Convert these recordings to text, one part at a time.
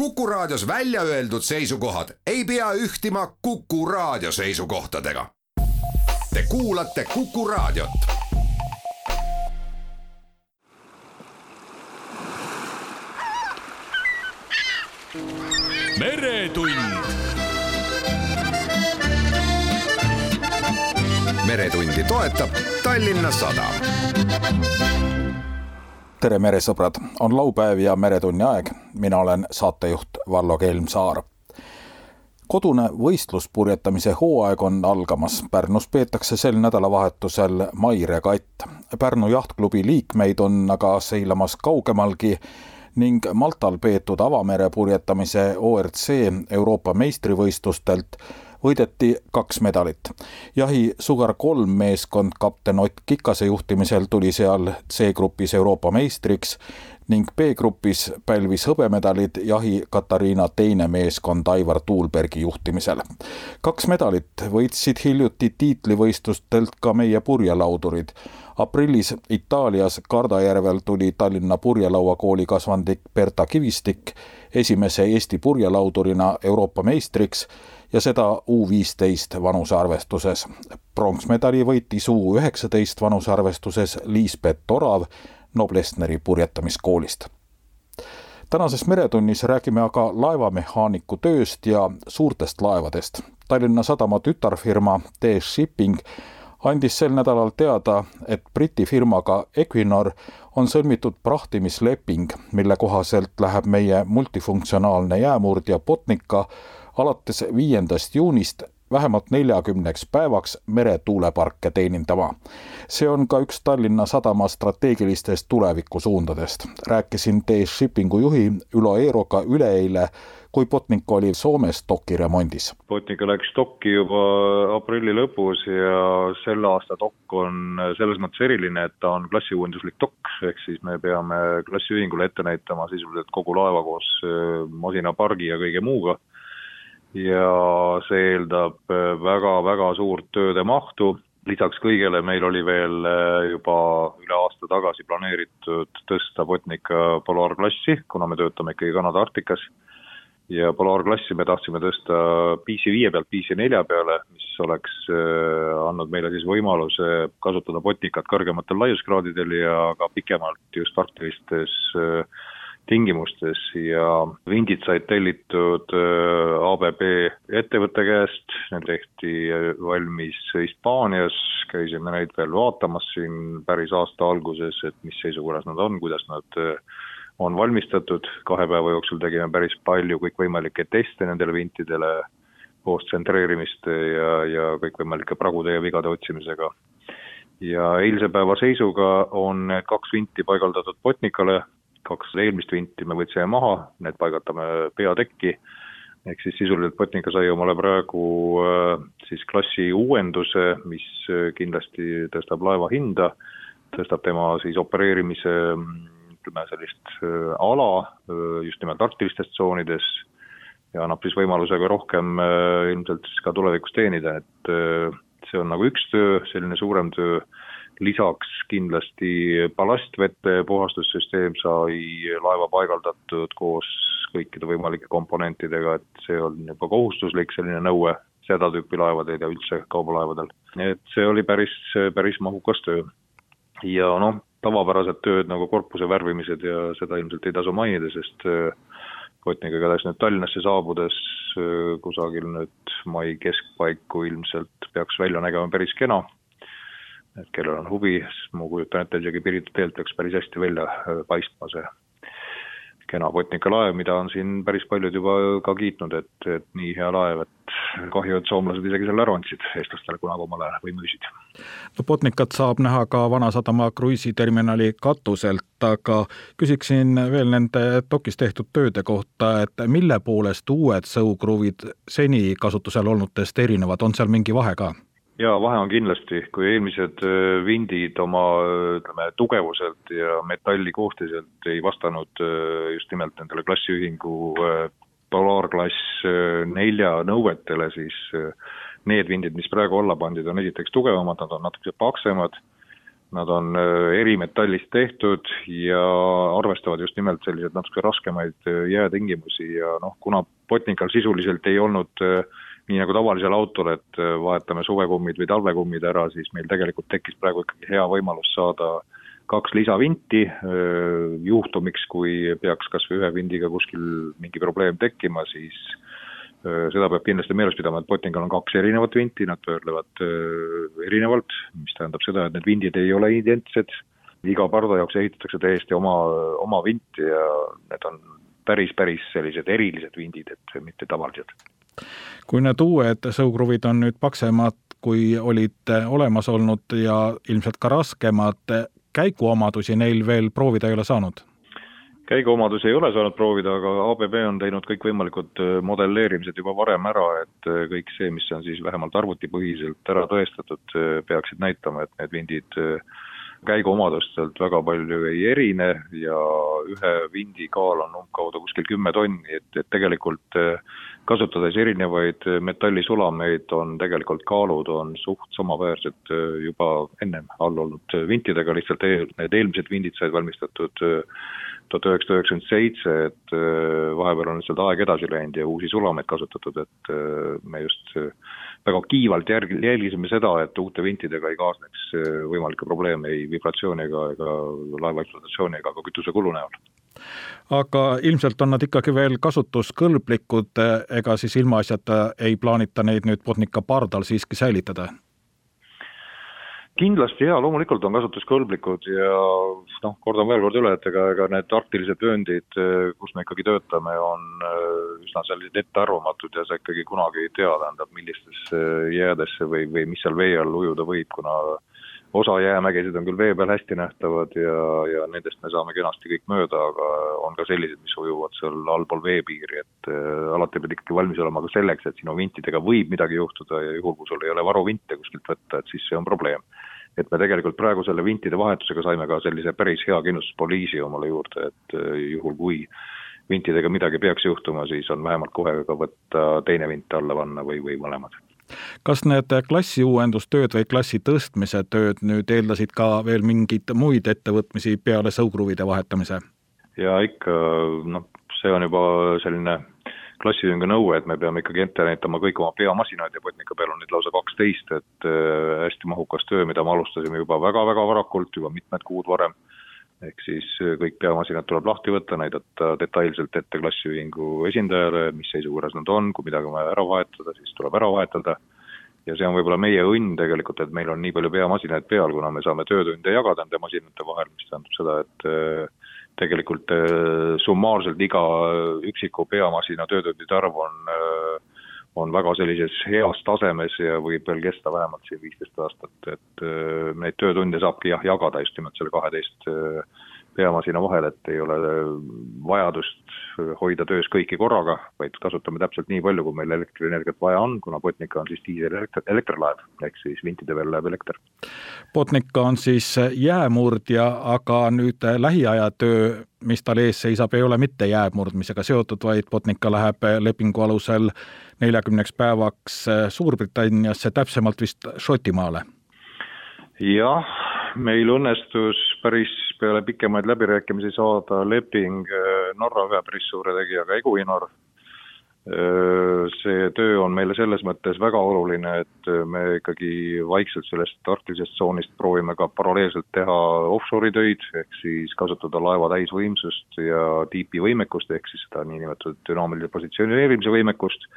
Kuku Raadios välja öeldud seisukohad ei pea ühtima Kuku Raadio seisukohtadega. Te kuulate Kuku Raadiot. meretund. meretundi toetab Tallinna Sadam tere, meresõbrad, on laupäev ja Meretunni aeg. mina olen saatejuht Vallo Kelmsaar. kodune võistluspurjetamise hooaeg on algamas. Pärnus peetakse sel nädalavahetusel Mairegatt. Pärnu jahtklubi liikmeid on aga seilamas kaugemalgi ning Maltal peetud avamere purjetamise ORC Euroopa meistrivõistlustelt võideti kaks medalit. jahi Sugar kolm meeskond kapten Ott Kikase juhtimisel tuli seal C-grupis Euroopa meistriks ning B-grupis pälvis hõbemedalid jahi Katariina teine meeskond Aivar Tuulbergi juhtimisel. kaks medalit võitsid hiljuti tiitlivõistlustelt ka meie purjelaudurid. aprillis Itaalias Kardajärvel tuli Tallinna purjelauakooli kasvandik Berta Kivistik esimese Eesti purjelaudurina Euroopa meistriks ja seda U viisteist vanusearvestuses. pronksmedali võitis U üheksateist vanusearvestuses Liisbet Orav Noblessneri purjetamiskoolist. tänases Meretunnis räägime aga laevamehaaniku tööst ja suurtest laevadest. Tallinna Sadama tütarfirma TS Shipping andis sel nädalal teada, et Briti firmaga Equinor on sõlmitud prahtimisleping, mille kohaselt läheb meie multifunktsionaalne jäämurdja Botnica alates viiendast juunist vähemalt neljakümneks päevaks meretuuleparke teenindama. see on ka üks Tallinna Sadama strateegilistest tulevikusuundadest. rääkisin TS Shippingu juhi Ülo Eeroga üleeile, kui Botnik oli Soomes doki remondis. Botnika läks dokki juba aprilli lõpus ja selle aasta dokk on selles mõttes eriline, et ta on klassiuuenduslik dokk, ehk siis me peame klassiühingule ette näitama sisuliselt kogu laeva koos masinapargi ja kõige muuga ja see eeldab väga-väga äh, suurt tööde mahtu, lisaks kõigele meil oli veel äh, juba üle aasta tagasi planeeritud tõsta Botnica polaarklassi, kuna me töötame ikkagi Kanada Arktikas, ja polaarklassi me tahtsime tõsta PC5 pealt PC4 peale, mis oleks äh, andnud meile siis võimaluse kasutada Botnicat kõrgematel laiuskraadidel ja ka pikemalt just arktilistes äh, tingimustes ja vindid said tellitud äh, ABB ettevõtte käest, need tehti valmis Hispaanias, käisime neid veel vaatamas siin päris aasta alguses, et mis seisukorras nad on, kuidas nad äh, on valmistatud, kahe päeva jooksul tegime päris palju kõikvõimalikke teste nendele vintidele, koos tsentreerimist ja, ja kõikvõimalike pragude ja vigade otsimisega. ja eilse päeva seisuga on kaks vinti paigaldatud Botnikale, kaks eelmist vinti me võtsime maha, need paigaldame peatekki, ehk siis sisuliselt Botnica sai omale praegu äh, siis klassi uuenduse, mis äh, kindlasti tõstab laeva hinda, tõstab tema siis opereerimise ütleme sellist äh, ala just nimelt arktilistes tsoonides ja annab siis võimaluse ka rohkem ilmselt siis ka tulevikus teenida, et see on nagu üks töö, selline suurem töö lisaks kindlasti ballastvete puhastussüsteem sai laeva paigaldatud koos kõikide võimalike komponentidega, et see on juba kohustuslik selline nõue seda tüüpi laevadel ja üldse kaubalaevadel. et see oli päris, päris mahukas töö. ja noh, tavapärased tööd nagu korpuse värvimised ja seda ilmselt ei tasu mainida, sest Kotniga igatahes nüüd Tallinnasse saabudes kusagil nüüd mai keskpaiku ilmselt peaks välja nägema päris kena et kellel on huvi, siis ma kujutan ette, isegi Pirita teelt peaks päris hästi välja äh, paistma see kena Botnica laev, mida on siin päris paljud juba ka kiitnud, et, et nii hea laev, et kahju, et soomlased isegi selle ära andsid eestlastele kunagi omal ajal või müüsid. no Botnicat saab näha ka Vanasadama kruiisiterminali katuselt, aga küsiksin veel nende dokis tehtud tööde kohta, et mille poolest uued sõukruvid seni kasutusel olnutest erinevad, on seal mingi vahe ka? Jaa, vahe on kindlasti, kui eelmised äh, vindid oma ütleme, tugevuselt ja metalli koostiselt ei vastanud äh, just nimelt nendele klassiühingu äh, polaarklass nelja nõuetele, siis need vindid, mis praegu alla pandud, on esiteks tugevamad, nad on natuke paksemad, Nad on erimetallist tehtud ja arvestavad just nimelt selliseid natuke raskemaid jäätingimusi ja noh, kuna Botnikal sisuliselt ei olnud nii nagu tavalisel autol, et vahetame suvekummid või talvekummid ära, siis meil tegelikult tekkis praegu ikkagi hea võimalus saada kaks lisavinti, juhtumiks, kui peaks kas või ühe vindiga kuskil mingi probleem tekkima, siis seda peab kindlasti meeles pidama, et Botningal on kaks erinevat vinti, nad pöörlevad erinevalt, mis tähendab seda, et need vindid ei ole identsed, iga parda jaoks ehitatakse täiesti oma, oma vint ja need on päris, päris sellised erilised vindid, et mitte tavalised. Kui need uued sõukruvid on nüüd paksemad, kui olid olemas olnud ja ilmselt ka raskemad, käiguomadusi neil veel proovida ei ole saanud? käiguomadusi ei ole saanud proovida, aga ABB on teinud kõikvõimalikud äh, modelleerimised juba varem ära, et äh, kõik see, mis on siis vähemalt arvutipõhiselt ära tõestatud, äh, peaksid näitama, et need vindid käiguomadustelt väga palju ei erine ja ühe vindi kaal on umbkaudu kuskil kümme tonni, et, et tegelikult kasutades erinevaid metallisulameid, on tegelikult kaalud on suht samaväärsed juba ennem all olnud vintidega, lihtsalt eel, need eelmised vindid said valmistatud tuhat üheksasada üheksakümmend seitse, et äh, vahepeal on lihtsalt aeg edasi läinud ja uusi sulameid kasutatud, et äh, me just äh, väga kiivalt järg-, jälgisime seda, et uute vintidega ei kaasneks võimalikke probleeme ei vibratsiooni ega, laeva ekspluatatsiooni ega ka kütusekulu näol. Aga ilmselt on nad ikkagi veel kasutuskõlblikud, ega siis ilmaasjata ei plaanita neid nüüd Botnica pardal siiski säilitada? kindlasti jaa, loomulikult on kasutuskõlblikud ja noh, kordan veel kord üle, et ega, ega need arktilised vööndid, kus me ikkagi töötame, on äh, üsna sellised ettearvamatud ja sa ikkagi kunagi ei tea, tähendab, millistesse jäädesse või, või mis seal vee all ujuda võib, kuna osa jäämägesid on küll vee peal hästi nähtavad ja, ja nendest me saame kenasti kõik mööda, aga on ka sellised, mis ujuvad seal allpool veepiiri, et äh, alati pead ikkagi valmis olema ka selleks, et sinu vintidega võib midagi juhtuda ja juhul, kui sul ei ole varuvinte kuskilt võtta, et siis see on probleem et me tegelikult praegu selle vintide vahetusega saime ka sellise päris hea kindlustuspoliisi omale juurde, et äh, juhul kui vintidega midagi peaks juhtuma, siis on vähemalt kohe ka võtta teine vint alla panna või, või mõlemad. Kas need klassi uuendustööd või klassi tõstmise tööd nüüd eeldasid ka veel mingeid muid ettevõtmisi peale sõukruvide vahetamise? ja ikka noh, see on juba selline klassiühingu nõue, et me peame ikkagi ette näitama kõik oma peamasinad ja Botnica peal on neid lausa kaksteist, et äh, hästi mahukas töö, mida me alustasime juba väga-väga varakult, juba mitmed kuud varem, ehk siis äh, kõik peamasinad tuleb lahti võtta, näidata detailselt ette klassiühingu esindajale, mis seisukorras nad on, kui midagi on vaja ära vahetada, siis tuleb ära vahetada, ja see on võib-olla meie õnn tegelikult, et meil on nii palju peamasinaid peal, kuna me saame töötunde jagada nende masinate vahel, mis tähendab seda, et äh, tegelikult äh, summaarselt iga üksiku peamasina töötundide arv on, on väga sellises heas tasemes ja võib veel kesta vähemalt siin viisteist aastat, et äh, neid töötunde saabki jah, jagada just nimelt selle kaheteist peamasina vahel, et ei ole vajadust hoida töös kõiki korraga, vaid kasutame täpselt nii palju, kui meil elektrienergiat vaja on, kuna Botnica on siis diiselelektrilaev, ehk siis vintide peal läheb elekter. Botnica on siis jäämurdja, aga nüüd lähiaja töö, mis tal ees seisab, ei ole mitte jäämurdmisega seotud, vaid Botnica läheb lepingu alusel neljakümneks päevaks Suurbritanniasse, täpsemalt vist Šotimaale. jah, meil õnnestus päris peale pikemaid läbirääkimisi saada leping äh, Norra ühe päris suure tegijaga, Eguinor. Äh, see töö on meile selles mõttes väga oluline, et me ikkagi vaikselt sellest arktilisest tsoonist proovime ka paralleelselt teha offshore'i töid, ehk siis kasutada laeva täisvõimsust ja tiipi võimekust, ehk siis seda niinimetatud dünaamilise positsioneerimise võimekust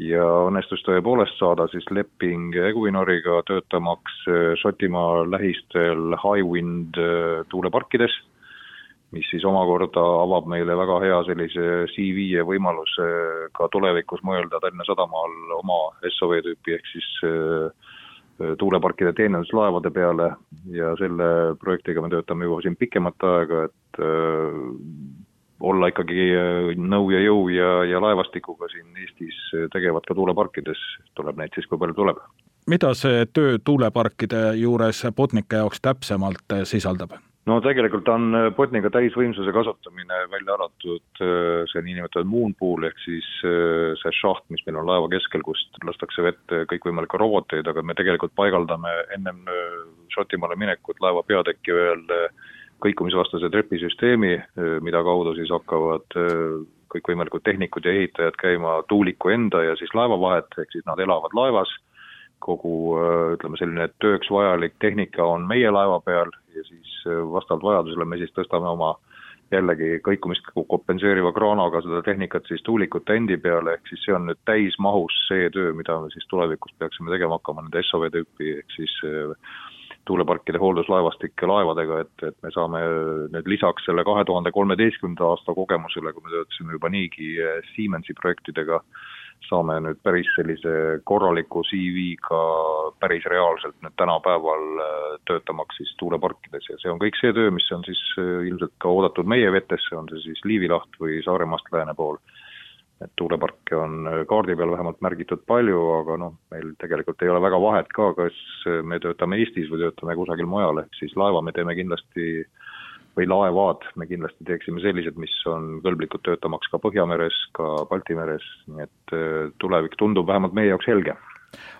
ja õnnestus tõepoolest saada siis leping Equinoriga töötamaks äh, Šotimaa lähistel Highwind äh, tuuleparkides, mis siis omakorda avab meile väga hea sellise CV ja võimaluse ka tulevikus mõelda Tallinna Sadamaal oma SOV tüüpi ehk siis äh, tuuleparkide teeninduslaevade peale. Ja selle projektiga me töötame juba siin pikemat aega, et olla ikkagi äh, nõu ja jõu ja, ja laevastikuga siin Eestis äh, tegevad ka tuuleparkides, tuleb neid siis, kui palju tuleb. mida see töö tuuleparkide juures Botnica jaoks täpsemalt äh, sisaldab? no tegelikult on Botniga täisvõimsuse kasutamine välja arvatud see niinimetatud moon pool ehk siis see šaht, mis meil on laeva keskel, kust lastakse vette kõikvõimalikke roboteid, aga me tegelikult paigaldame ennem Šotimaale minekut laeva peatekki veel kõikumisvastase trepisüsteemi, mida kaudu siis hakkavad kõikvõimalikud tehnikud ja ehitajad käima tuuliku enda ja siis laeva vahet, ehk siis nad elavad laevas, kogu ütleme, selline tööks vajalik tehnika on meie laeva peal ja siis vastavalt vajadusele me siis tõstame oma jällegi kõikumist kompenseeriva kraanaga seda tehnikat siis tuulikute endi peale, ehk siis see on nüüd täismahus see töö, mida me siis tulevikus peaksime tegema hakkama nende SOV tüüpi, ehk siis tuuleparkide hoolduslaevastike laevadega, et, et me saame nüüd lisaks selle kahe tuhande kolmeteistkümnenda aasta kogemusele, kui me töötasime juba niigi eh, Siemensi projektidega, saame nüüd päris sellise korraliku CV-ga päris reaalselt nüüd tänapäeval eh, töötamaks siis tuuleparkides. Ja see on kõik see töö, mis on siis eh, ilmselt ka oodatud meie vetesse, on see siis Liivi laht või Saaremaast lääne pool et tuuleparke on äh, kaardi peal vähemalt märgitud palju, aga noh, meil tegelikult ei ole väga vahet ka, kas me töötame Eestis või töötame kusagil mujal, ehk siis laeva me teeme kindlasti või laevad me kindlasti teeksime sellised, mis on kõlblikud töötamaks ka Põhjameres, ka Balti meres, nii et äh, tulevik tundub vähemalt meie jaoks helge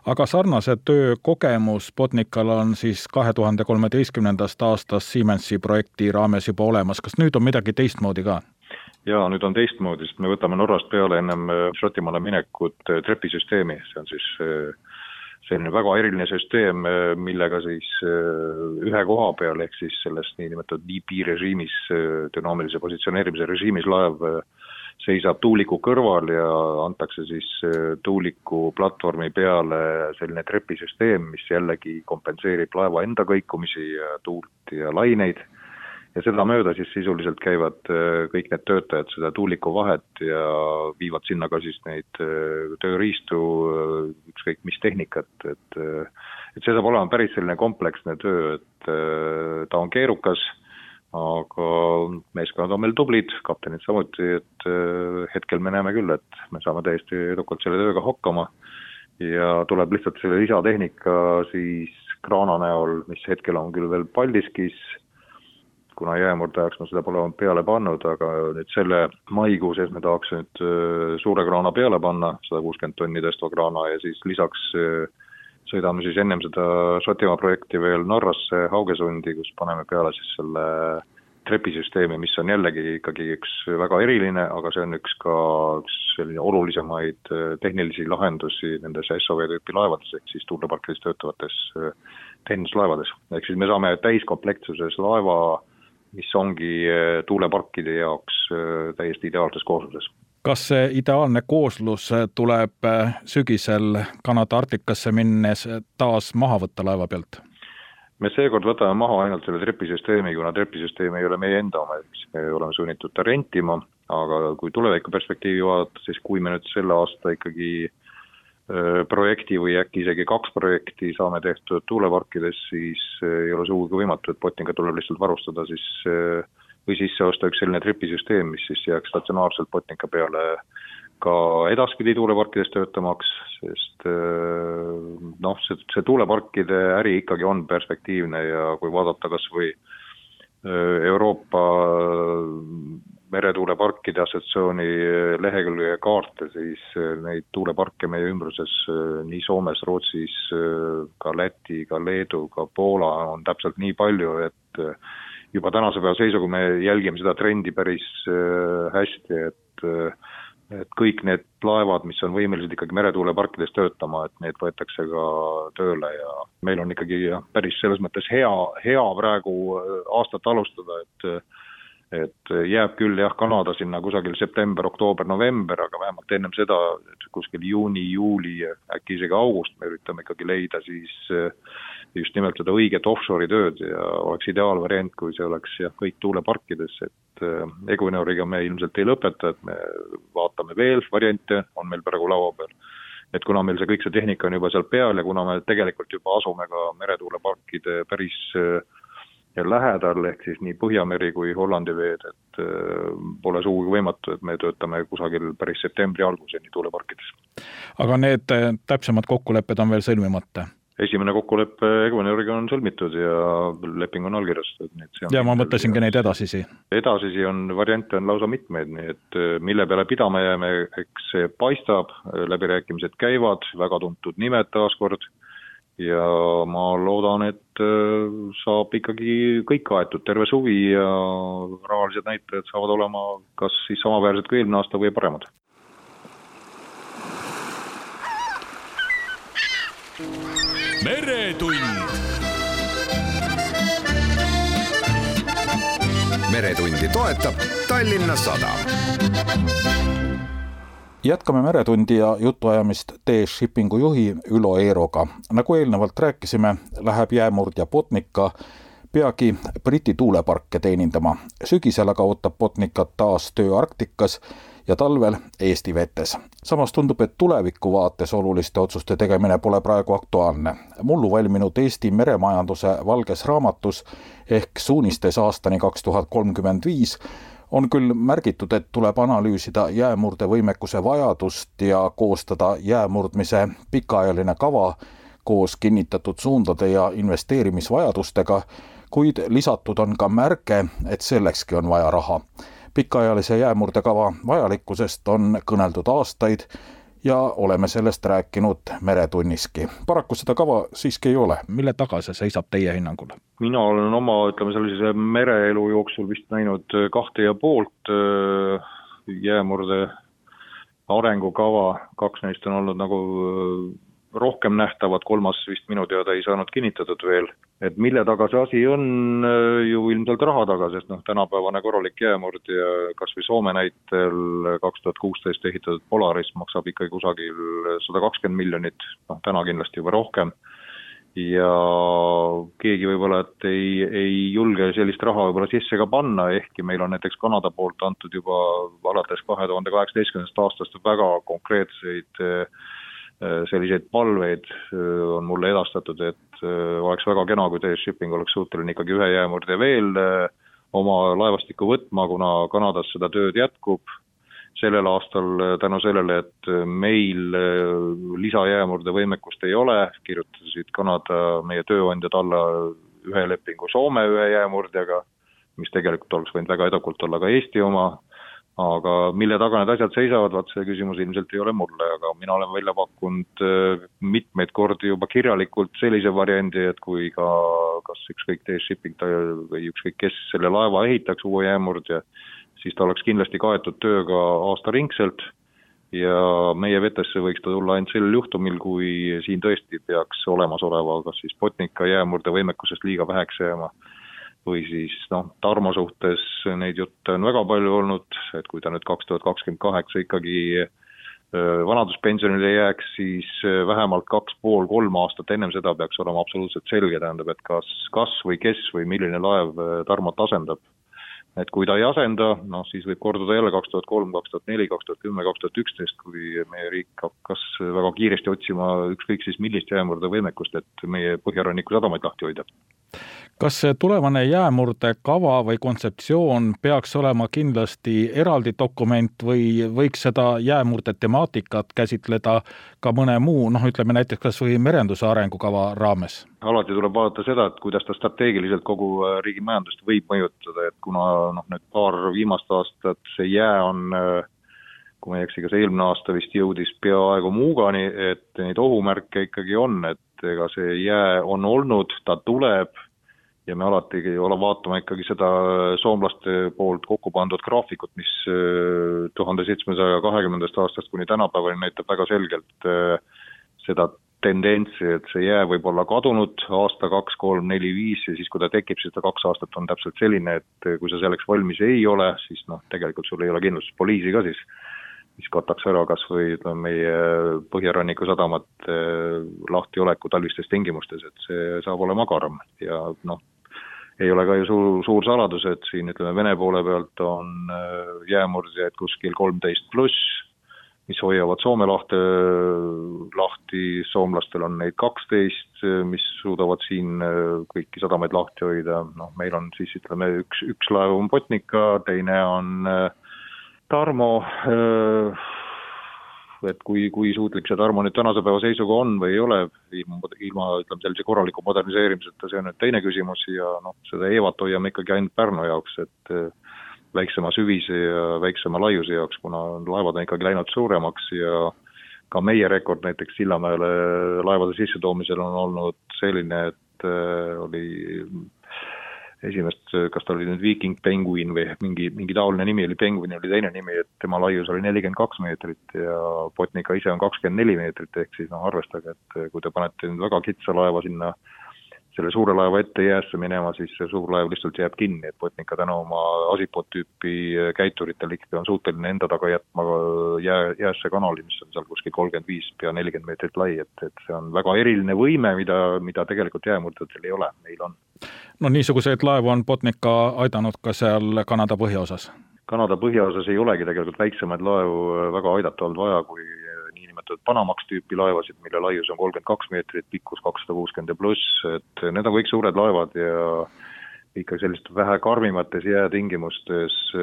aga sarnase töökogemus Botnikal on siis kahe tuhande kolmeteistkümnendast aastast Siemensi projekti raames juba olemas, kas nüüd on midagi teistmoodi ka? Jaa, nüüd on teistmoodi, sest me võtame Norrast peale ennem äh, Šotimaale minekut äh, trepisüsteemi, see on siis äh, selline väga eriline süsteem, millega siis ühe koha peal, ehk siis selles niinimetatud DP režiimis, dünaamilise positsioneerimise režiimis laev seisab tuuliku kõrval ja antakse siis tuuliku platvormi peale selline trepisüsteem, mis jällegi kompenseerib laeva enda kõikumisi ja tuult ja laineid ja sedamööda siis sisuliselt käivad äh, kõik need töötajad seda tuuliku vahet ja viivad sinna ka siis neid äh, tööriistu, äh, ükskõik mis tehnikat, et et see saab olema päris selline kompleksne töö, et ta on keerukas, aga meeskonnad on meil tublid, kaptenid samuti, et hetkel me näeme küll, et me saame täiesti edukalt selle tööga hakkama. Ja tuleb lihtsalt selle lisatehnika siis kraana näol, mis hetkel on küll veel Paldiskis kuna jäämurdajaks ma seda pole peale pannud, aga nüüd selle maikuu sees me tahaks nüüd äh, suure kraana peale panna, sada kuuskümmend tonni tõstva kraana ja siis lisaks äh, sõidame siis ennem seda Šotimaa projekti veel Norrasse, Haugesundi, kus paneme peale siis selle trepisüsteemi, mis on jällegi ikkagi üks väga eriline, aga see on üks ka üks selline olulisemaid äh, tehnilisi lahendusi nendes SOV tüüpi laevades, ehk siis tuuleparkides töötavates tehnislaevades. ehk siis me saame täiskomplektsuses laeva mis ongi äh, tuuleparkide jaoks äh, täiesti ideaalses koosluses. kas see ideaalne kooslus äh, tuleb sügisel Kanada Arktikasse minnes taas maha võtta laeva pealt? me seekord võtame maha ainult selle trepisüsteemi, kuna trepisüsteem ei ole meie enda oma, siis me oleme sunnitud ta rentima, aga kui tuleviku perspektiivi vaadata, siis kui me nüüd selle aasta ikkagi projekti või äkki isegi kaks projekti saame tehtud tuuleparkides, siis ei ole sugugi võimatu, et Botniga tuleb lihtsalt varustada siis või sisse osta üks selline tripisüsteem, mis siis jääks statsionaarselt Botnica peale ka edaspidi tuuleparkides töötamaks, sest noh, see, see tuuleparkide äri ikkagi on perspektiivne ja kui vaadata kas või Euroopa meretuuleparkide assotsiatsiooni eh, lehekülge kaarte, siis eh, neid tuuleparke meie ümbruses eh, nii Soomes, Rootsis, ka Läti, ka Leedu, ka Poola on täpselt nii palju, et juba tänase päeva seisuga me jälgime seda trendi päris hästi, et et kõik need laevad, mis on võimelised ikkagi meretuuleparkides töötama, et need võetakse ka tööle ja meil on ikkagi jah, päris selles mõttes hea, hea praegu aastat alustada, et et jääb küll jah, Kanada sinna kusagil september, oktoober, november, aga vähemalt ennem seda, kuskil juuni, juuli, äkki isegi august me üritame ikkagi leida siis eh, just nimelt seda õiget offshore'i tööd ja oleks ideaalvariant, kui see oleks jah, kõik tuuleparkides, et eh, Equinoriga me ilmselt ei lõpeta, et me vaatame veel variante, on meil praegu laua peal. Et kuna meil see kõik see tehnika on juba seal peal ja kuna me tegelikult juba asume ka meretuuleparkide päris äh, lähedal, ehk siis nii Põhjameri kui Hollandi veed, et äh, pole sugugi võimatu, et me töötame kusagil päris septembri alguseni tuuleparkides. aga need äh, täpsemad kokkulepped on veel sõlmimata? esimene kokkulepe Equinoriga on sõlmitud ja leping on allkirjastatud, nii et see on ja ma mõtlesingi neid edasisi. edasisi on, variante on lausa mitmeid, nii et äh, mille peale pidama jääme, eks see paistab, läbirääkimised käivad, väga tuntud nimed taaskord, ja ma loodan, et äh, saab ikkagi kõik kaetud, terve suvi ja rahalised näitajad saavad olema kas siis samaväärsed kui eelmine aasta või paremad. meretund. meretundi toetab Tallinna Sadam. Jätkame Meretundi ja jutuajamist TS-Shippingu juhi Ülo Eeroga. nagu eelnevalt rääkisime, läheb jäämurdja Botnica peagi Briti tuuleparke teenindama. sügisel aga ootab Botnicat taas töö Arktikas ja talvel Eesti vetes. samas tundub, et tuleviku vaates oluliste otsuste tegemine pole praegu aktuaalne. mullu valminud Eesti meremajanduse valges raamatus ehk suunistes aastani kaks tuhat kolmkümmend viis on küll märgitud, et tuleb analüüsida jäämurdevõimekuse vajadust ja koostada jäämurdmise pikaajaline kava koos kinnitatud suundade ja investeerimisvajadustega, kuid lisatud on ka märge, et sellekski on vaja raha. Pikaajalise jäämurdekava vajalikkusest on kõneldud aastaid ja oleme sellest rääkinud Meretunniski. paraku seda kava siiski ei ole. mille taga see seisab teie hinnangul? mina olen oma, ütleme sellise mereelu jooksul vist näinud kahte ja poolt äh, jäämurde arengukava, kaks neist on olnud nagu rohkem nähtavad, kolmas vist minu teada ei saanud kinnitatud veel. et mille taga see asi on, äh, ju ilmselt raha taga, sest noh, tänapäevane korralik jäämurd ja kas või Soome näitel kaks tuhat kuusteist ehitatud Polaris maksab ikkagi kusagil sada kakskümmend miljonit, noh täna kindlasti juba rohkem ja keegi võib-olla, et ei, ei julge sellist raha võib-olla sisse ka panna, ehkki meil on näiteks Kanada poolt antud juba alates kahe tuhande kaheksateistkümnendast aastast väga konkreetseid äh, selliseid palveid äh, on mulle edastatud, et äh, oleks väga kena, kui TS Shipping oleks suuteline ikkagi ühe jäämurde veel oma laevastikku võtma, kuna Kanadas seda tööd jätkub, sellel aastal tänu sellele, et meil lisajäämurde võimekust ei ole, kirjutasid Kanada meie tööandjad alla ühe lepingu Soome ühe jäämurdjaga, mis tegelikult oleks võinud väga edukalt olla ka Eesti oma, aga mille taga need asjad seisavad, vaat see küsimus ilmselt ei ole mulle, aga mina olen välja pakkunud äh, mitmeid kordi juba kirjalikult sellise variandi, et kui ka kas ükskõik TS Shipping või ükskõik kes selle laeva ehitaks, uue jäämurdja, siis ta oleks kindlasti kaetud tööga aastaringselt ja meie vetesse võiks ta tulla ainult sel juhtumil, kui siin tõesti peaks olemasoleva kas siis Botnica jäämurde võimekusest liiga väheks jääma või siis noh, Tarmo suhtes neid jutte on väga palju olnud, et kui ta nüüd kaks tuhat kakskümmend kaheksa ikkagi vanaduspensionile jääks, siis vähemalt kaks pool, kolm aastat ennem seda peaks olema absoluutselt selge, tähendab, et kas, kas või kes või milline laev Tarmot asendab. et kui ta ei asenda, noh siis võib korduda jälle kaks tuhat kolm, kaks tuhat neli, kaks tuhat kümme, kaks tuhat üksteist, kui meie riik hakkas väga kiiresti otsima ükskõik siis millist jäämurde võimekust, et meie põhjaranniku sadamaid lahti hoida kas see tulevane jäämurdekava või kontseptsioon peaks olema kindlasti eraldi dokument või võiks seda jäämurde temaatikat käsitleda ka mõne muu, noh, ütleme näiteks kas või merenduse arengukava raames? alati tuleb vaadata seda, et kuidas ta strateegiliselt kogu äh, riigi majandust võib mõjutada, et kuna noh, need paar viimast aastat see jää on äh, kui ma ei eksi, kas eelmine aasta vist jõudis peaaegu Muugani, et neid ohumärke ikkagi on, et ega see jää on olnud, ta tuleb ja me alati ole, vaatame ikkagi seda soomlaste poolt kokku pandud graafikut, mis äh, tuhande seitsmesaja kahekümnendast aastast kuni tänapäevani näitab väga selgelt äh, seda tendentsi, et see jää võib olla kadunud aasta, kaks, kolm, neli, viis ja siis, kui ta tekib, siis ta kaks aastat on täpselt selline, et kui sa selleks valmis ei ole, siis noh, tegelikult sul ei ole kindlustuspoliisi ka siis, mis kataks ära kas või ütleme, meie põhjaranniku sadamate lahtioleku talvistes tingimustes, et see saab olema karm. Ja noh, ei ole ka ju suur, suur saladus, et siin ütleme, Vene poole pealt on äh, jäämurdjaid kuskil kolmteist pluss, mis hoiavad Soome lahte lahti, soomlastel on neid kaksteist, mis suudavad siin kõiki sadamaid lahti hoida, noh, meil on siis ütleme, üks, üks laev on Botnica, teine on äh, Tarmo, et kui, kui suutlik see Tarmo nüüd tänase päeva seisuga on või ei ole, ilma, ilma ütleme sellise korraliku moderniseerimiseta, see on nüüd teine küsimus ja noh, seda EVA-t hoiame ikkagi ainult Pärnu jaoks, et väiksema süvise ja väiksema laiuse jaoks, kuna laevad on ikkagi läinud suuremaks ja ka meie rekord näiteks Sillamäele laevade sissetoomisel on olnud selline, et oli esimest, kas ta oli nüüd Viking Penguin või mingi, mingi taoline nimi oli, Penguin oli teine nimi, et tema laius oli nelikümmend kaks meetrit ja Botnica ise on kakskümmend neli meetrit, ehk siis noh, arvestage, et kui te panete nüüd väga kitsa laeva sinna äh, selle suure laeva ette jäässe minema, siis see suur laev lihtsalt jääb kinni, et Botnica tänu oma Asipot tüüpi käituritel ikkagi on suuteline enda taga jätma jää, jäässe kanali, mis on seal kuskil kolmkümmend viis, pea nelikümmend meetrit lai, et, et see on väga eriline võime, mida, mida tegelikult jäämurdjatel ei ole, meil on. no niisuguseid laevu on Botnica aidanud ka seal Kanada põhjaosas? Kanada põhjaosas ei olegi tegelikult väiksemaid laevu väga aidata olnud vaja, kui niinimetatud Panamax tüüpi laevasid, mille laius on kolmkümmend kaks meetrit, pikkus kakssada kuuskümmend ja pluss, et need on kõik suured laevad ja ikka sellist vähe karmimates jäätingimustes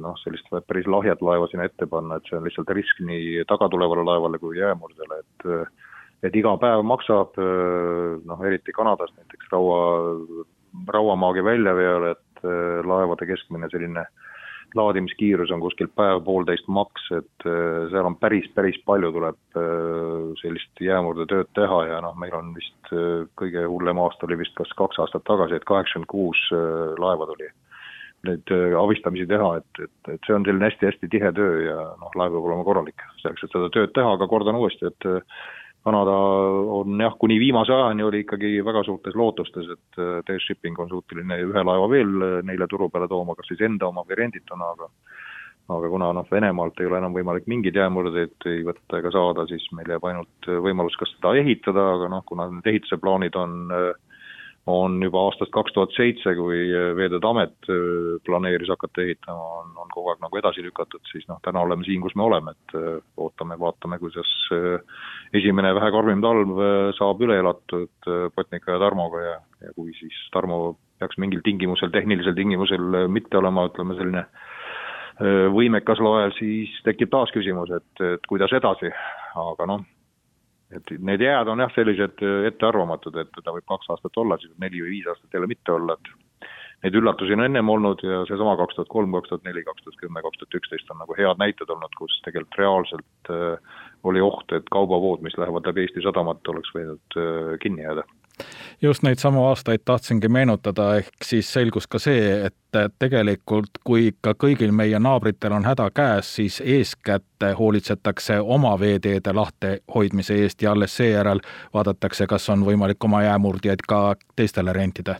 noh, sellist päris lahjat laeva sinna ette panna, et see on lihtsalt risk nii tagatulevale laevale kui jäämurdjale, et et iga päev maksab, noh eriti Kanadas näiteks raua, rauamaagi väljaveol, et laevade keskmine selline äh, laadimiskiirus on kuskil päev-poolteist maks, et äh, seal on päris, päris palju tuleb äh, sellist jäämurdetööd teha ja noh, meil on vist äh, kõige hullem aasta oli vist kas kaks aastat tagasi, et kaheksakümmend kuus laeva tuli. Neid abistamisi teha, et, et, et see on selline hästi-hästi tihe töö ja noh, laev peab olema korralik selleks, et seda tööd teha, aga kordan uuesti, et Kanada on jah, kuni viimase ajani oli ikkagi väga suurtes lootustes, et äh, TS Shipping on suuteline ühe laeva veel äh, neile turu peale tooma, kas siis enda oma või rendituna, aga aga kuna noh, Venemaalt ei ole enam võimalik mingeid jäämurdeid ei võtta ega saada, siis meil jääb ainult äh, võimalus kas seda ehitada, aga noh, kuna need ehituse plaanid on äh, on juba aastast kaks tuhat seitse, kui Veeteede Amet äh, planeeris hakata ehitama, on, on kogu aeg nagu edasi lükatud, siis noh, täna oleme siin, kus me oleme, et äh, ootame, vaatame, kuidas äh, esimene vähe karmim talv saab üle elatud Botnika ja Tarmoga ja, ja kui siis Tarmo peaks mingil tingimusel, tehnilisel tingimusel mitte olema, ütleme selline võimekas laev, siis tekib taas küsimus, et, et kuidas edasi, aga noh, et need jääd on jah, sellised äh, ettearvamatud, et ta võib kaks aastat olla, siis neli või viis aastat jälle mitte olla, et neid üllatusi on ennem olnud ja seesama kaks tuhat kolm, kaks tuhat neli, kaks tuhat kümme, kaks tuhat üksteist on nagu head näited olnud, kus tegelikult reaalselt äh, oli oht, et kaubavood, mis lähevad läbi Eesti sadamat, oleks võinud äh, kinni jääda just neid samu aastaid tahtsingi meenutada, ehk siis selgus ka see, et tegelikult kui ikka kõigil meie naabritel on häda käes, siis eeskätt hoolitsetakse oma veeteede lahtihoidmise eest ja alles seejärel vaadatakse, kas on võimalik oma jäämurdjaid ka teistele rentida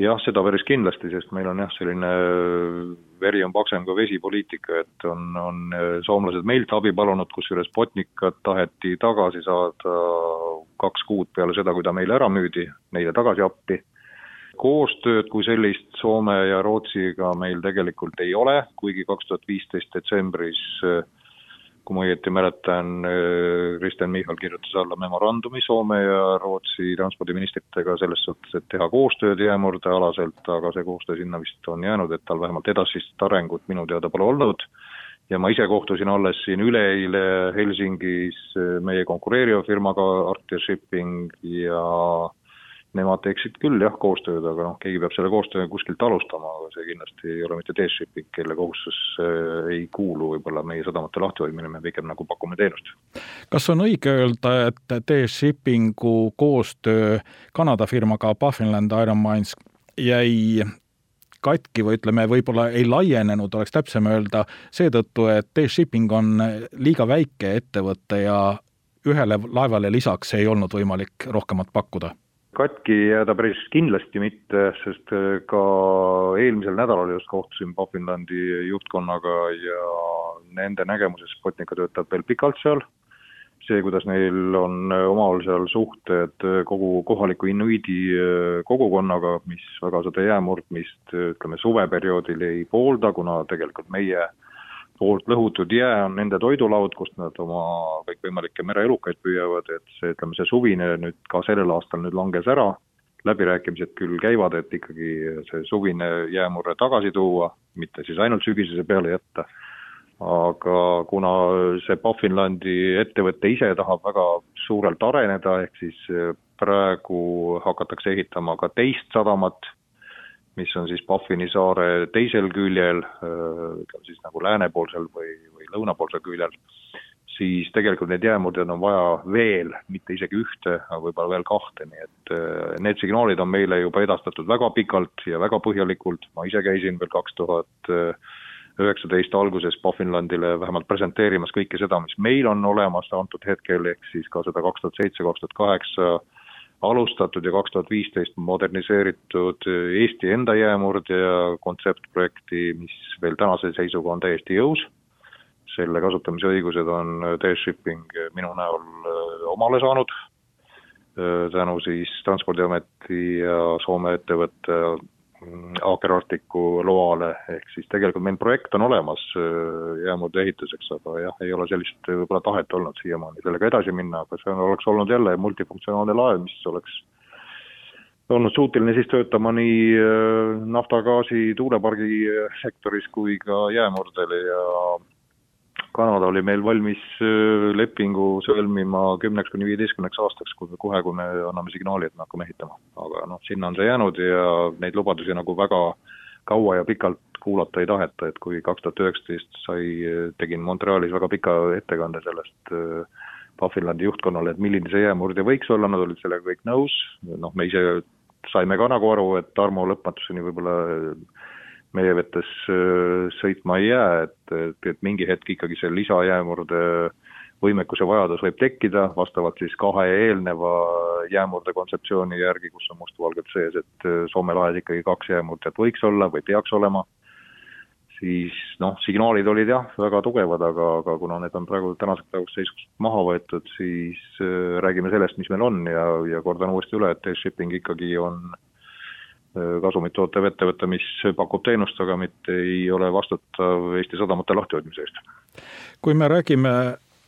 jah, seda päris kindlasti, sest meil on jah, selline veri on paksem kui vesi poliitika, et on, on soomlased meilt abi palunud, kusjuures Botnikat taheti tagasi saada kaks kuud peale seda, kui ta meile ära müüdi, neile tagasi appi. koostööd kui sellist Soome ja Rootsiga meil tegelikult ei ole, kuigi kaks tuhat viisteist detsembris äh, kui ma õieti mäletan, äh, Kristen Michal kirjutas alla memorandumi Soome ja Rootsi transpordiministritega selles suhtes, et teha koostööd jäämurdealaselt, aga see koostöö sinna vist on jäänud, et tal vähemalt edasist arengut minu teada pole olnud. ja ma ise kohtusin alles siin üleeile Helsingis äh, meie konkureeriva firmaga Arctia Shipping ja nemad teeksid küll jah, koostööd, aga noh, keegi peab selle koostöö kuskilt alustama, aga see kindlasti ei ole mitte DS-Shipping, kelle kohustus äh, ei kuulu võib-olla meie sadamate lahtihoidmine, me pigem nagu pakume teenust. kas on õige öelda, et DS-Shippingu koostöö Kanada firmaga Buffinland Iron Mines jäi katki või ütleme, võib-olla ei laienenud, oleks täpsem öelda, seetõttu, et DS-Shipping on liiga väike ettevõte ja ühele laevale lisaks ei olnud võimalik rohkemat pakkuda katki jääda päris kindlasti mitte, sest äh, ka eelmisel nädalal just kohtusin Buffinlandi juhtkonnaga ja nende nägemuses Sputnika töötab veel pikalt seal. see, kuidas neil on äh, omal seal suhted äh, kogu kohaliku inuidi kogukonnaga, mis väga seda jäämurdmist ütleme suveperioodil ei poolda, kuna tegelikult meie äh, poolt lõhutud jää on nende toidulaud, kust nad oma kõikvõimalikke mereelukaid püüavad, et see, ütleme, see suvine nüüd ka sellel aastal nüüd langes ära, läbirääkimised küll käivad, et ikkagi see suvine jäämurre tagasi tuua, mitte siis ainult sügisese peale jätta, aga kuna see Baffinlandi ettevõte ise tahab väga suurelt areneda, ehk siis praegu hakatakse ehitama ka teist sadamat, mis on siis Baffini saare teisel küljel, ütleme siis nagu läänepoolsel või, või lõunapoolsel küljel, siis tegelikult neid jäämurdjaid on vaja veel, mitte isegi ühte, aga võib-olla veel kahte, nii et need signaalid on meile juba edastatud väga pikalt ja väga põhjalikult, ma ise käisin veel kaks tuhat üheksateist alguses Baffinlandile vähemalt presenteerimas kõike seda, mis meil on olemas antud hetkel, ehk siis ka seda kaks tuhat seitse, kaks tuhat kaheksa alustatud ja kaks tuhat viisteist moderniseeritud Eesti enda jäämurdja kontseptprojekti, mis veel tänase seisuga on täiesti jõus. selle kasutamise õigused on TS Shipping minu näol äh, omale saanud äh, tänu siis Transpordiameti ja Soome ettevõtte Aker Arcticu loale, ehk siis tegelikult meil projekt on olemas äh, jäämurde ehituseks, aga jah, ei ole sellist võib-olla tahet olnud siiamaani sellega edasi minna, aga see oleks olnud jälle multifunktsionaalne laev, mis oleks olnud suuteline siis töötama nii äh, nafta, gaasi, tuulepargi sektoris kui ka jäämurdel ja Kanada oli meil valmis lepingu sõlmima kümneks kuni viieteistkümneks aastaks, kui me kohe, kui me anname signaali, et me hakkame ehitama. aga noh, sinna on see jäänud ja neid lubadusi nagu väga kaua ja pikalt kuulata ei taheta, et kui kaks tuhat üheksateist sai, tegin Montrealis väga pika ettekande sellest Puffilandi juhtkonnale, et milline see jäämurdja võiks olla, nad olid sellega kõik nõus, noh, me ise saime ka nagu aru, et Tarmo lõpmatuseni võib-olla meie vetes äh, sõitma ei jää, et, et, et mingi hetk ikkagi see lisajäämurde võimekuse vajadus võib tekkida, vastavalt siis kahe eelneva jäämurde kontseptsiooni järgi, kus on mustvalgelt sees, et äh, Soome lahes ikkagi kaks jäämurdjat võiks olla või peaks olema, siis noh, signaalid olid jah, väga tugevad, aga, aga kuna need on praegu tänaseks päevaks seisuks maha võetud, siis äh, räägime sellest, mis meil on ja, ja kordan uuesti üle, et shipping ikkagi on äh, kasumit tootev ettevõte, mis pakub teenust, aga mitte ei ole vastutav Eesti sadamate lahtihoidmise eest. kui me räägime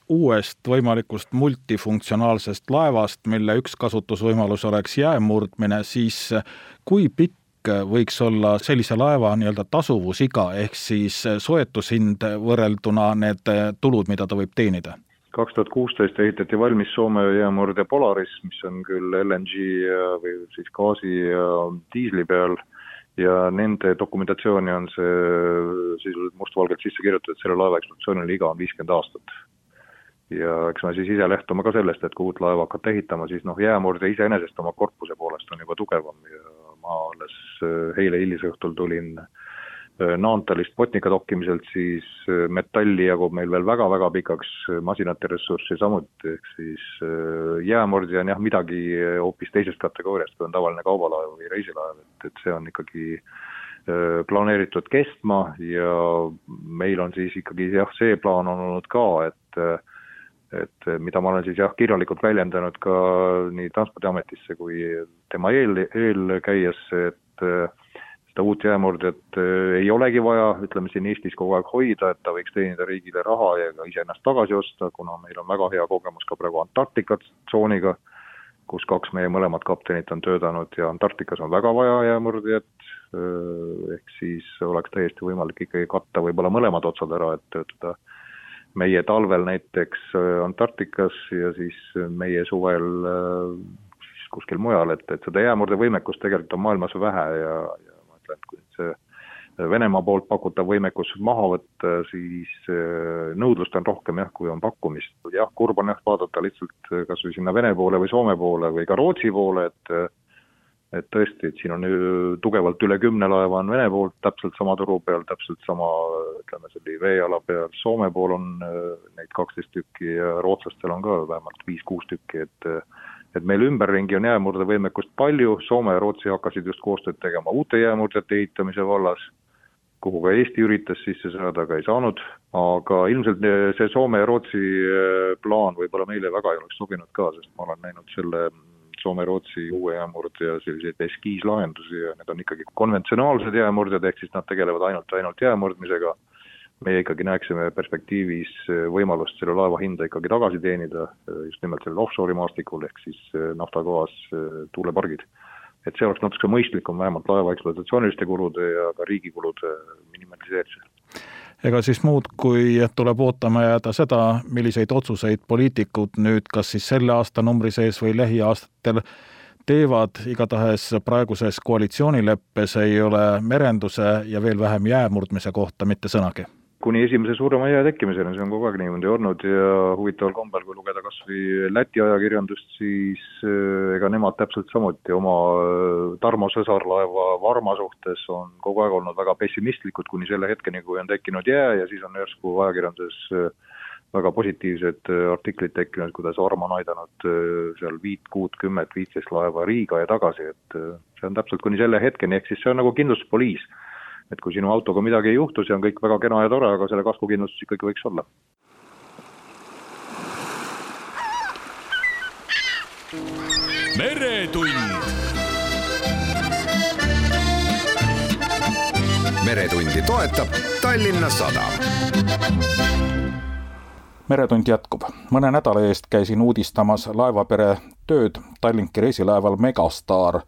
uuest võimalikust multifunktsionaalsest laevast, mille üks kasutusvõimalus oleks jäämurdmine, siis kui pikk võiks olla sellise laeva nii-öelda tasuvusiga, ehk siis soetushind võrrelduna need tulud, mida ta võib teenida? Kaks tuhat kuusteist ehitati valmis Soome jäämurde Polaris, mis on küll LNG või siis gaasi ja diisli peal ja nende dokumentatsiooni on see sisuliselt mustvalgelt sisse kirjutatud, selle laeva ekspluatatsiooniline iga on viiskümmend aastat. ja eks me siis ise lähtume ka sellest, et kui uut laeva hakata ehitama, siis noh, jäämurde iseenesest oma korpuse poolest on juba tugevam ja ma alles eile hilisõhtul tulin Äh, Naantalist Botnika dokkimiselt, siis äh, metalli jagub meil veel väga-väga pikaks, äh, masinate ressurssi samuti, ehk siis jäämurdja on jah, midagi hoopis teisest kategooriast, kui on tavaline kaubalaev või reisilaev, et, et see on ikkagi planeeritud kestma ja meil on siis ikkagi jah, see plaan on olnud ka, et et mida ma olen siis jah, kirjalikult väljendanud ka nii Transpordiametisse kui tema eel, eelkäijasse, et seda uut jäämurdjat äh, ei olegi vaja, ütleme siin Eestis kogu aeg hoida, et ta võiks teenida riigile raha ja ka iseennast tagasi osta, kuna meil on väga hea kogemus ka praegu Antarktika tsooniga, kus kaks meie mõlemat kaptenit on töötanud ja Antarktikas on väga vaja jäämurdjat, äh, ehk siis oleks täiesti võimalik ikkagi katta võib-olla mõlemad otsad ära, et töötada meie talvel näiteks äh, Antarktikas ja siis meie suvel siis kuskil mujal, et, et seda jäämurdevõimekust tegelikult on maailmas vähe ja, ja et kui see Venemaa poolt pakutav võimekus maha võtta, siis äh, nõudlust on rohkem jah, kui on pakkumist. jah, kurb on jah vaadata lihtsalt kas või sinna Vene poole või Soome poole või ka Rootsi poole, et et tõesti, et siin on tugevalt üle kümne laeva on Vene poolt täpselt sama turu peal, täpselt sama ütleme, selle veeala peal, Soome pool on äh, neid kaksteist tükki ja rootslastel on ka vähemalt viis-kuus tükki, et et meil ümberringi on jäämurdevõimekust palju, Soome ja Rootsi hakkasid just koostööd tegema uute jäämurdjate ehitamise vallas, kuhu ka Eesti üritas sisse saada, aga ei saanud, aga ilmselt see Soome ja Rootsi eh, plaan võib-olla meile väga ei oleks sobinud ka, sest ma olen näinud selle Soome-Rootsi uue jäämurdja selliseid eskiislahendusi ja need on ikkagi konventsionaalsed jäämurdjad, ehk siis nad tegelevad ainult, ainult jäämurdmisega meie ikkagi näeksime perspektiivis äh, võimalust selle laeva hinda ikkagi tagasi teenida äh, just nimelt sellel offshore'i maastikul, ehk siis äh, nafta, gaas, tuulepargid. et see oleks natuke mõistlikum vähemalt laeva ekspluatatsiooniliste kulude ja ka riigi kulude minimaliseerimisel. Ega siis muud, kui tuleb ootama jääda seda, milliseid otsuseid poliitikud nüüd kas siis selle aastanumbri sees või lähiaastatel teevad, igatahes praeguses koalitsioonileppes ei ole merenduse ja veel vähem jäämurdmise kohta mitte sõnagi kuni esimese suurema jää tekkimiseni, see on kogu aeg niimoodi olnud ja huvitaval kombel, kui lugeda kas või Läti ajakirjandust, siis äh, ega nemad täpselt samuti oma äh, Tarmo sõsarlaeva Varma suhtes on kogu aeg olnud väga pessimistlikud, kuni selle hetkeni, kui on tekkinud jää ja siis on järsku ajakirjanduses äh, väga positiivsed artiklid tekkinud, kuidas Varma on aidanud seal viit, kuut, kümmet, viiteist laeva Riiga ja tagasi, et see on täpselt kuni selle hetkeni, ehk siis see on nagu kindlustuspoliis et kui sinu autoga midagi ei juhtu, see on kõik väga kena ja tore, aga selle kaskukindlustus ikkagi võiks olla. meretund. meretundi toetab Tallinna Sadam meretund jätkub. mõne nädala eest käisin uudistamas laevapere tööd Tallinki reisilaeval Megastar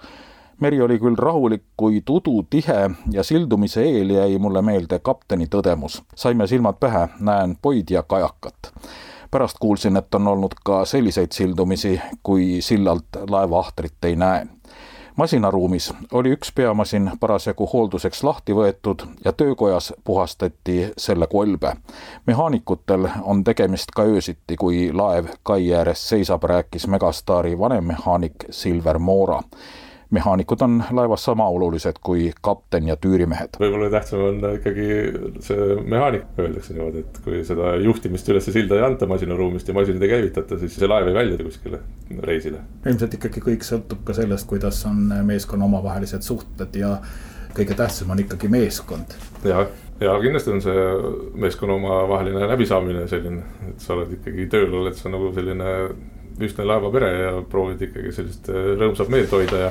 meri oli küll rahulik, kuid udu tihe ja sildumise eel jäi mulle meelde kapteni tõdemus. saime silmad pähe, näen poid ja kajakat. pärast kuulsin, et on olnud ka selliseid sildumisi, kui sillalt laeva ahtrit ei näe masinaruumis oli üks peamasin parasjagu hoolduseks lahti võetud ja töökojas puhastati selle kolbe. mehaanikutel on tegemist ka öösiti, kui laev kai ääres seisab, rääkis Megastaari vanemmehaanik Silver Moora mehaanikud on laevas sama olulised kui kapten ja tüürimehed. võib-olla tähtsam on ikkagi see mehaanik, öeldakse niimoodi, et kui seda juhtimist üles silda ei anta masinaruumist ja masinad ei käivitata, siis see laev ei väljuda kuskile reisile. ilmselt ikkagi kõik sõltub ka sellest, kuidas on meeskonna omavahelised suhted ja kõige tähtsam on ikkagi meeskond. jah, ja kindlasti on see meeskonna omavaheline läbisaamine selline, et sa oled ikkagi tööl, oled sa nagu selline ühtne laevapere ja proovid ikkagi sellist rõõmsat meelt hoida ja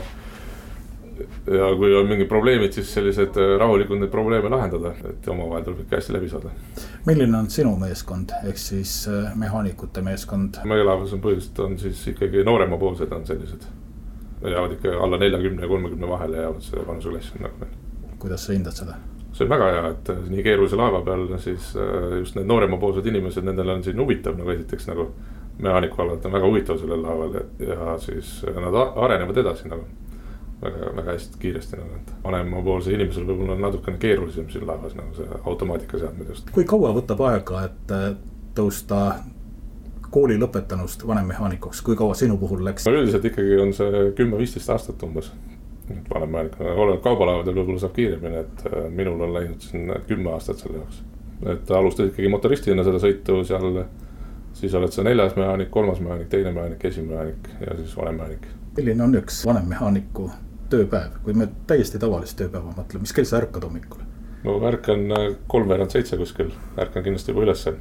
ja kui on mingid probleemid, siis sellised äh, rahulikult neid probleeme lahendada, et omavahel tuleb ikka hästi läbi saada. milline on sinu meeskond, ehk siis äh, mehaanikute meeskond? meie laevas on põhiliselt on siis ikkagi nooremapoolsed on sellised. jäävad ikka alla neljakümne ja kolmekümne vahele jäävad see vanuseklass on nagu meil. kuidas sa hindad seda? see on väga hea, et äh, nii keerulise laeva peal siis just need nooremapoolsed inimesed, nendel on siin huvitav nagu esiteks nagu mehaaniku alalt on väga huvitav sellel laeval ja siis nad arenevad edasi nagu väga, väga hästi kiiresti nagu, et vanemapoolsel inimesel võib-olla on natukene keerulisem siin laevas nagu see automaatikaseadmed just. kui kaua võtab aega, et äh, tõusta kooli lõpetanust vanemmehaanikuks, kui kaua sinu puhul läks? no üldiselt ikkagi on see kümme-viisteist aastat umbes. vanemmehaaniku, oleneb kaubalaevadel võib-olla saab kiiremini, et äh, minul on läinud siin kümme aastat selle jaoks. et alustad ikkagi motoristina seda sõitu seal, siis oled sa neljas mehaanik, kolmas mehaanik, teine mehaanik, esimene mehaanik ja siis vanemmehanik. milline on üks vanemmehaaniku tööpäev, kui me täiesti tavalist tööpäeva mõtleme, mis kell sa ärkad hommikul? no ärkan äh, kolmveerand seitse kuskil, ärkan kindlasti juba ülesse.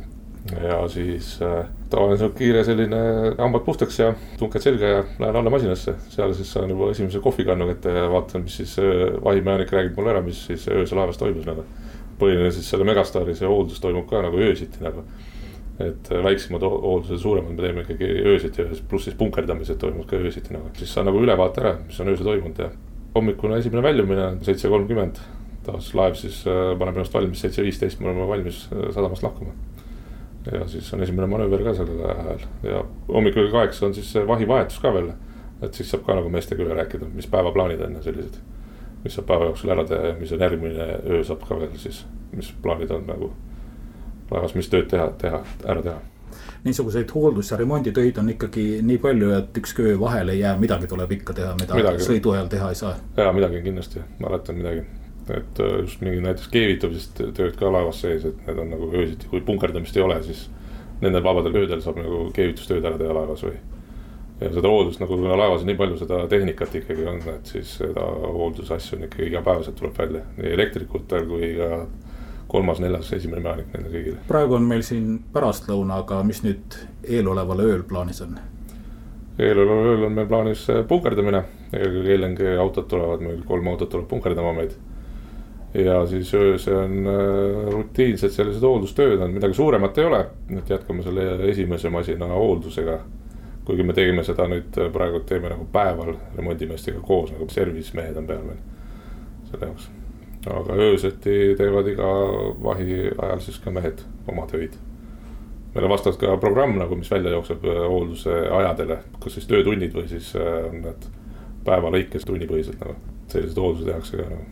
ja siis äh, tavaliselt kiire selline hambad puhtaks ja tunked selga ja lähen alla masinasse. seal siis saan juba esimese kohvikannu kätte ja vaatan, mis siis äh, vahimehaanik räägib mulle ära, mis siis öösel laevas toimus nagu. põhiline siis selle Megastaari see hooldus toimub ka nagu öösiti nagu et väiksemad hooldused, suuremad me teeme ikkagi öösiti ja pluss siis punkerdamised toimuvad ka öösiti nagu, siis saan nagu ülevaate ära, mis on öösel toimunud ja. hommikune esimene väljumine seitse kolmkümmend, taas laev siis äh, paneb ennast valmis, seitse viisteist me oleme valmis äh, sadamast lahkuma. ja siis on esimene manööver ka sellel ajal ja hommikul kaheksa on siis vahivahetus ka veel. et siis saab ka nagu meestega üle rääkida, mis päevaplaanid on ja sellised, mis saab päeva jooksul ära teha ja mis on järgmine öö saab ka veel siis, mis plaanid on nagu laevas, mis tööd teha, teha, ära teha niisuguseid hooldus- ja remonditöid on ikkagi nii palju, et ükski öö vahele ei jää, midagi tuleb ikka teha, mida midagi. sõidu ajal teha ei saa. ja midagi kindlasti, on midagi, et äh, just mingi näiteks keevitamised tööd ka laevas sees, et need on nagu öösiti, kui punkerdamist ei ole, siis. Nendel vabadel öödel saab nagu keevitustööd ära teha laevas või. ja seda hooldust nagu laevas on nii palju seda tehnikat ikkagi on, et siis seda hooldusasju on ikkagi igapäevaselt tuleb välja nii elektrikutel kui ka kolmas, neljas, esimene mehaanik nendele kõigile. praegu on meil siin pärastlõuna, aga mis nüüd eeloleval ööl plaanis on? eeloleval ööl on meil plaanis äh, punkerdamine, eelkõige LNG autod tulevad meil, kolm autot tuleb punkerdama meid. ja siis öösel on äh, rutiinsed sellised hooldustööd on, midagi suuremat ei ole, et jätkame selle esimese masina hooldusega kuigi me tegime seda nüüd äh, praegu teeme nagu päeval remondimeestega koos nagu service mehed on peal meil selle jaoks aga ööseti teevad iga vahi ajal siis ka mehed oma töid. meil on vastavalt ka programm nagu, mis välja jookseb hoolduse ajadele, kas siis töötunnid või siis on need päeva lõikes tunnipõhiselt nagu, selliseid hooldusi tehakse ka nagu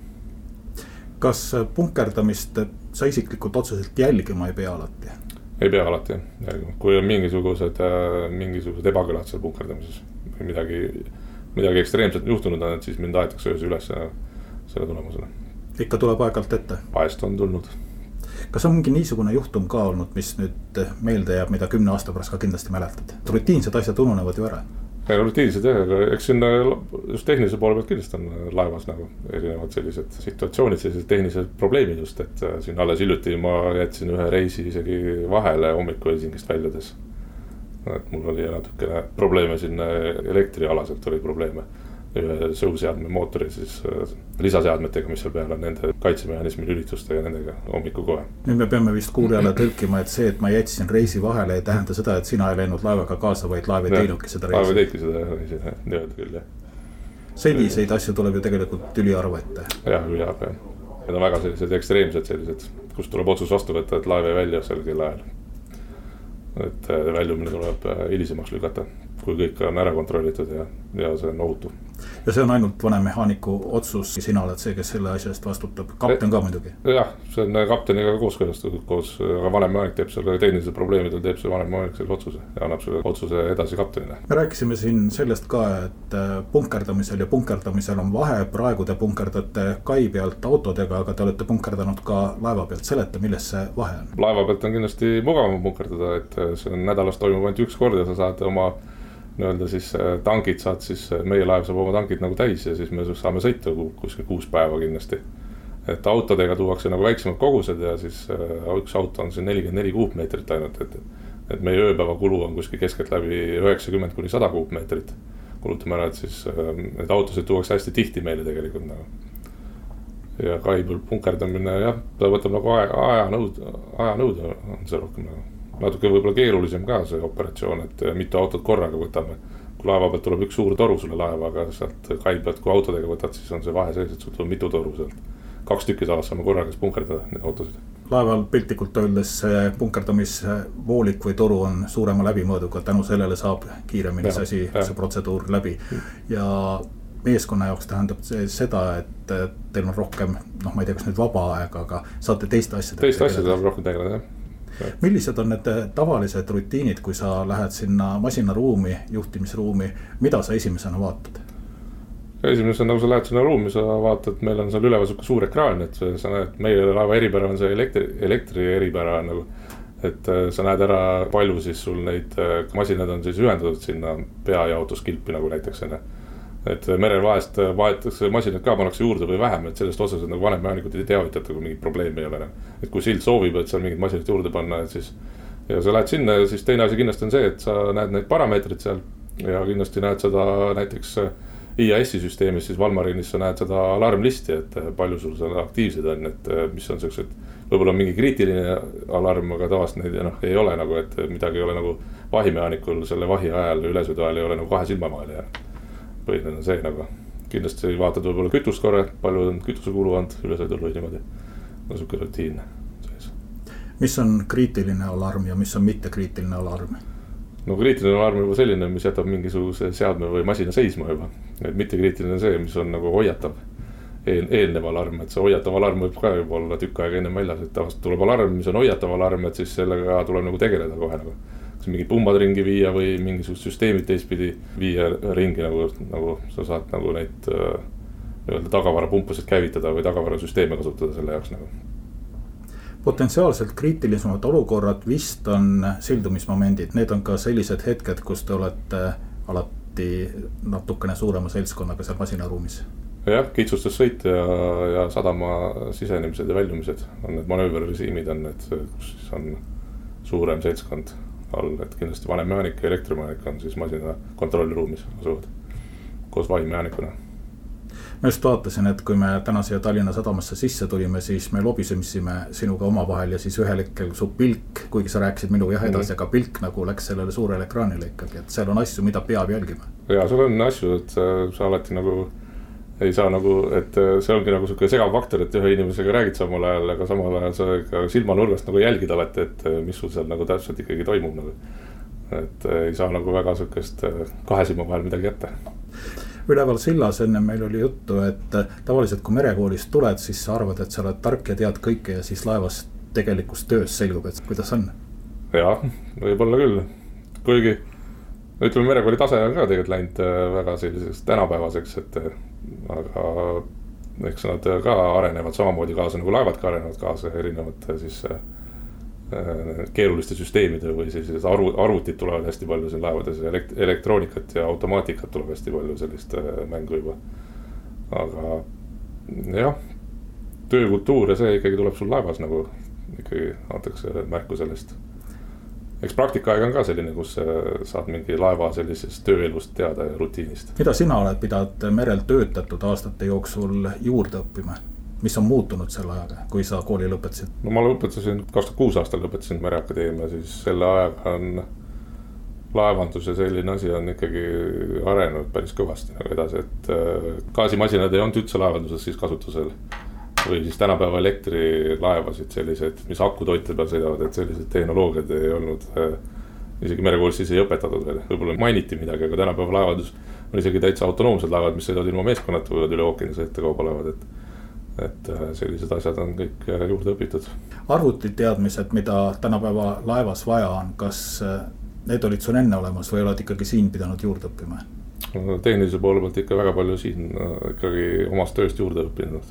kas punkerdamist sa isiklikult otseselt jälgima ei pea alati? ei pea alati jälgima, kui on mingisugused, äh, mingisugused ebakõlad seal punkerdamises või midagi, midagi ekstreemset juhtunud on, et siis mind aetakse öösel üles selle tulemusena. Ikka tuleb aeg-ajalt ette? vahest on tulnud. kas on mingi niisugune juhtum ka olnud, mis nüüd meelde jääb, mida kümne aasta pärast ka kindlasti mäletad? rutiinsed asjad ununevad ju ära rutiinsed jah, aga eks siin just tehnilise poole pealt kindlasti on laevas nagu erinevad sellised situatsioonid, sellised tehnilised probleemid just, et äh, siin alles hiljuti ma jätsin ühe reisi isegi vahele hommikul Helsingist väljudes. et mul oli natukene probleeme siin elektrialaselt oli probleeme ühe sõuseadme mootori siis äh, lisaseadmetega, mis seal peal on, nende kaitsemehhanismi lülitustega, nendega hommikul kohe. nüüd me peame vist kuulajale tõlkima, et see, et ma jätsin reisi vahele, ei tähenda seda, et sina ei läinud laevaga kaasa, vaid laev ei teinudki seda reisi. laev ei teinudki seda reisi, nii-öelda küll jah. selliseid asju tuleb ju tegelikult üliharva ette. jah, üliharva jah. Need on väga sellised ekstreemsed sellised, kus tuleb otsus vastu võtta, et laev ei välju sel kellaajal. et äh, väljumine tuleb äh, hilisemaks lükata, kui kõik on ära kontrollitud ja, ja see on ohutu ja see on ainult vanemmehaaniku otsus, sina oled see, kes selle asja eest vastutab, kapten ka muidugi. jah, see on kapteniga kooskõlastatud koos, aga vanemmehanik teeb selle tehnilisel probleemidel, teeb see vanemmehanik selle otsuse ja annab selle otsuse edasi kaptenile. me rääkisime siin sellest ka, et äh, punkerdamisel ja punkerdamisel on vahe, praegu te punkerdate kai pealt autodega, aga te olete punkerdanud ka laeva pealt, seleta, milles see vahe on? laeva pealt on kindlasti mugavam punkerdada, et see on nädalas toimub ainult üks kord ja sa saad oma nii-öelda siis äh, tankid saad siis, äh, meie laev saab oma tankid nagu täis ja siis me saame sõita kuskil kuus päeva kindlasti. et autodega tuuakse nagu väiksemad kogused ja siis äh, üks auto on siin nelikümmend neli kuupmeetrit ainult, et. et meie ööpäeva kulu on kuskil keskeltläbi üheksakümmend kuni sada kuupmeetrit. kulutame ära, et siis neid autosid tuuakse hästi tihti meile tegelikult nagu. ja kai peal punkerdamine jah, ta võtab nagu aja, ajanõud, ajanõude on see rohkem nagu natuke võib-olla keerulisem ka see operatsioon, et mitu autot korraga võtame. kui laeva pealt tuleb üks suur toru sulle laeva, aga sealt kai pealt, kui autodega võtad, siis on see vahe sees, et sul tuleb mitu toru sealt. kaks tükki saavad saame korraga siis punkerdada neid autosid. laeval piltlikult öeldes punkerdamisvoolik või toru on suurema läbimõõduga, tänu sellele saab kiiremini see asi, see protseduur läbi ja meeskonna jaoks tähendab see seda, et teil on rohkem, noh, ma ei tea, kas nüüd vaba aega, aga saate teiste asjadega. teiste asjadega saab rohkem tegeleda, jah millised on need tavalised rutiinid, kui sa lähed sinna masinaruumi, juhtimisruumi, mida sa esimesena vaatad? esimesena, nagu sa lähed sinna ruumi, sa vaatad, meil on seal üleval sihuke suur ekraan, et sa näed, meie laeva eripära on see elektri, elektri eripära nagu. et äh, sa näed ära, palju siis sul neid äh, masinaid on siis ühendatud sinna peajaotuskilpi nagu näiteks on ju et merel vahest vahetatakse masinaid ka, pannakse juurde või vähem, et sellest otseselt nagu vanemmehaanikud ei teavitata, kui mingit probleemi ei ole. et kui sild soovib, et seal mingeid masinaid juurde panna, et siis. ja sa lähed sinna ja siis teine asi kindlasti on see, et sa näed neid parameetreid seal ja kindlasti näed seda näiteks. IAS-i süsteemis siis Valmarinis sa näed seda alarmlisti, et palju sul seal aktiivsed on, et mis on siuksed. võib-olla mingi kriitiline alarm, aga tavaliselt neid noh, ei ole nagu, et midagi ei ole nagu vahimehaanikul selle vahi ajal, ülesõidu ajal ei ole nagu kahe silma vahele jäänud põhiline on see nagu, kindlasti vaatad võib-olla kütust korra, palju on kütusekulu olnud ülesõidul või niimoodi. no sihuke rutiin sees. mis on kriitiline alarm ja mis on mittekriitiline alarm? no kriitiline alarm on juba selline, mis jätab mingisuguse seadme või masina seisma juba. et mittekriitiline on see, mis on nagu hoiatav eel, eelnev alarm, et see hoiatav alarm võib ka juba olla tükk aega ennem väljas, et tavaliselt tuleb alarm, mis on hoiatav alarm, et siis sellega tuleb nagu tegeleda kohe nagu mingid pumbad ringi viia või mingisugused süsteemid teistpidi viia ringi nagu, nagu sa saad nagu neid äh, nii-öelda tagavarapumpasid käivitada või tagavarasüsteeme kasutada selle jaoks nagu. potentsiaalselt kriitilisemad olukorrad vist on sildumismomendid, need on ka sellised hetked, kus te olete alati natukene suurema seltskonnaga seal masinaruumis. Jah, kitsustes sõit ja, ja sadama sisenemised ja väljumised on need manööverrežiimid on need, kus siis on suurem seltskond all, et kindlasti vanemehaanik ja elektrimehaanik on siis masina kontrollruumis asuvad koos vahimehaanikuna ma just vaatasin, et kui me täna siia Tallinna Sadamasse sisse tulime, siis me lobisesime sinuga omavahel ja siis ühel hetkel su pilk, kuigi sa rääkisid minuga jah edasi mm, aga pilk nagu läks sellele suurele ekraanile ikkagi, et seal on asju, mida peab jälgima. ja seal on asju, et sa alati nagu ei saa nagu, et see ongi nagu sihuke segav faktor, et ühe inimesega räägid samal ajal, aga samal ajal sa ka silmanurgast nagu jälgid alati, et mis sul seal nagu täpselt ikkagi toimub nagu. et ei saa nagu väga sihukest kahe silma vahel midagi jätta üleval sillas enne meil oli juttu, et tavaliselt kui merekoolist tuled, siis sa arvad, et sa oled tark ja tead kõike ja siis laevas tegelikus töös selgub, et kuidas on. jah, võib-olla küll, kuigi ütleme, merekooli tase on ka tegelikult läinud äh, väga selliseks tänapäevaseks, et äh, aga eks nad ka arenevad samamoodi kaasa nagu laevad ka arenevad kaasa erinevate siis äh, Äh, keeruliste süsteemide või sellised arvu, arvutid tulevad hästi palju siin laevades elekt-, elektroonikat ja automaatikat tuleb hästi palju sellist äh, mängu juba. aga jah, töökultuur ja see ikkagi tuleb sul laevas nagu ikkagi antakse märku sellest. Eks praktikaaeg on ka selline, kus saad mingi laeva sellisest tööelust teada ja rutiinist. mida sina oled pidanud merel töötatud aastate jooksul juurde õppima? mis on muutunud selle ajaga, kui sa kooli lõpetasid? no ma lõpetasin, kaks tuhat kuus aastal lõpetasin Mereakadeemia, siis selle ajaga on laevandus ja selline asi on ikkagi arenenud päris kõvasti nagu edasi, et äh, gaasimasinad ei olnud üldse laevanduses siis kasutusel. Või siis tänapäeva elektrilaevasid selliseid, mis akutoite peal sõidavad, et sellised tehnoloogiad ei olnud äh, isegi merekoolis siis ei õpetatud veel, võib-olla mainiti midagi, aga tänapäeva laevandus on isegi täitsa autonoomsed laevad, mis sõidavad ilma meeskonnata, võivad üle ookeani sõita kaubalaevad, et et äh, sellised asjad on kõik äh, juurde õpitud. arvutiteadmised, mida tänapäeva laevas vaja on, kas äh, need olid sul enne olemas või oled ikkagi siin pidanud juurde õppima? tehnilise poole pealt ikka väga palju siin ikkagi omast tööst juurde õppinud.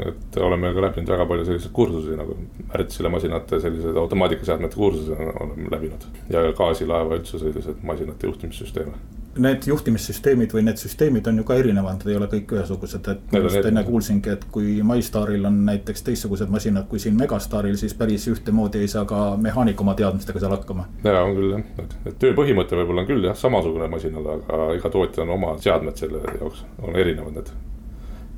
Et oleme ka läbinud väga palju selliseid kursusi nagu Wärtsilä masinate sellised automaatikaseadmete kursused oleme läbinud. ja gaasilaeva üldse sellised masinate juhtimissüsteeme. Need juhtimissüsteemid või need süsteemid on ju ka erinevad, ei ole kõik ühesugused, et ma just enne kuulsingi, et kui MyStaril on näiteks teistsugused masinad kui siin Megastaril, siis päris ühtemoodi ei saa ka mehaanik oma teadmistega seal hakkama. ja on küll jah, et töö põhimõte võib-olla on küll jah, samasugune masinal, aga iga tootja on oma seadmed selle jaoks, on erinevad need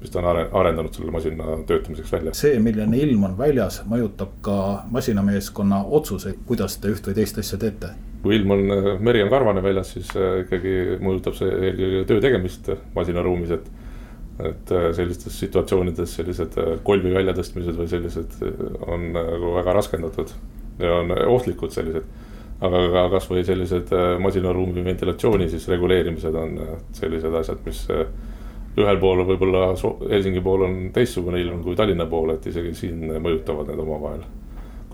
mis ta on arendanud selle masina töötamiseks välja. see, milline ilm on väljas, mõjutab ka masinameeskonna otsuseid, kuidas te üht või teist asja teete kui ilm on, meri on karvane väljas, siis äh, ikkagi mõjutab see eelkõige töö tegemist masinaruumis, et. et äh, sellistes situatsioonides sellised äh, kolvi väljatõstmised või sellised on nagu väga raskendatud ja on ohtlikud sellised. aga ka kasvõi sellised masinaruumi ventilatsiooni siis reguleerimised on sellised asjad, mis ühel pool võib-olla Helsingi pool on teistsugune ilm kui Tallinna pool, et isegi siin mõjutavad need omavahel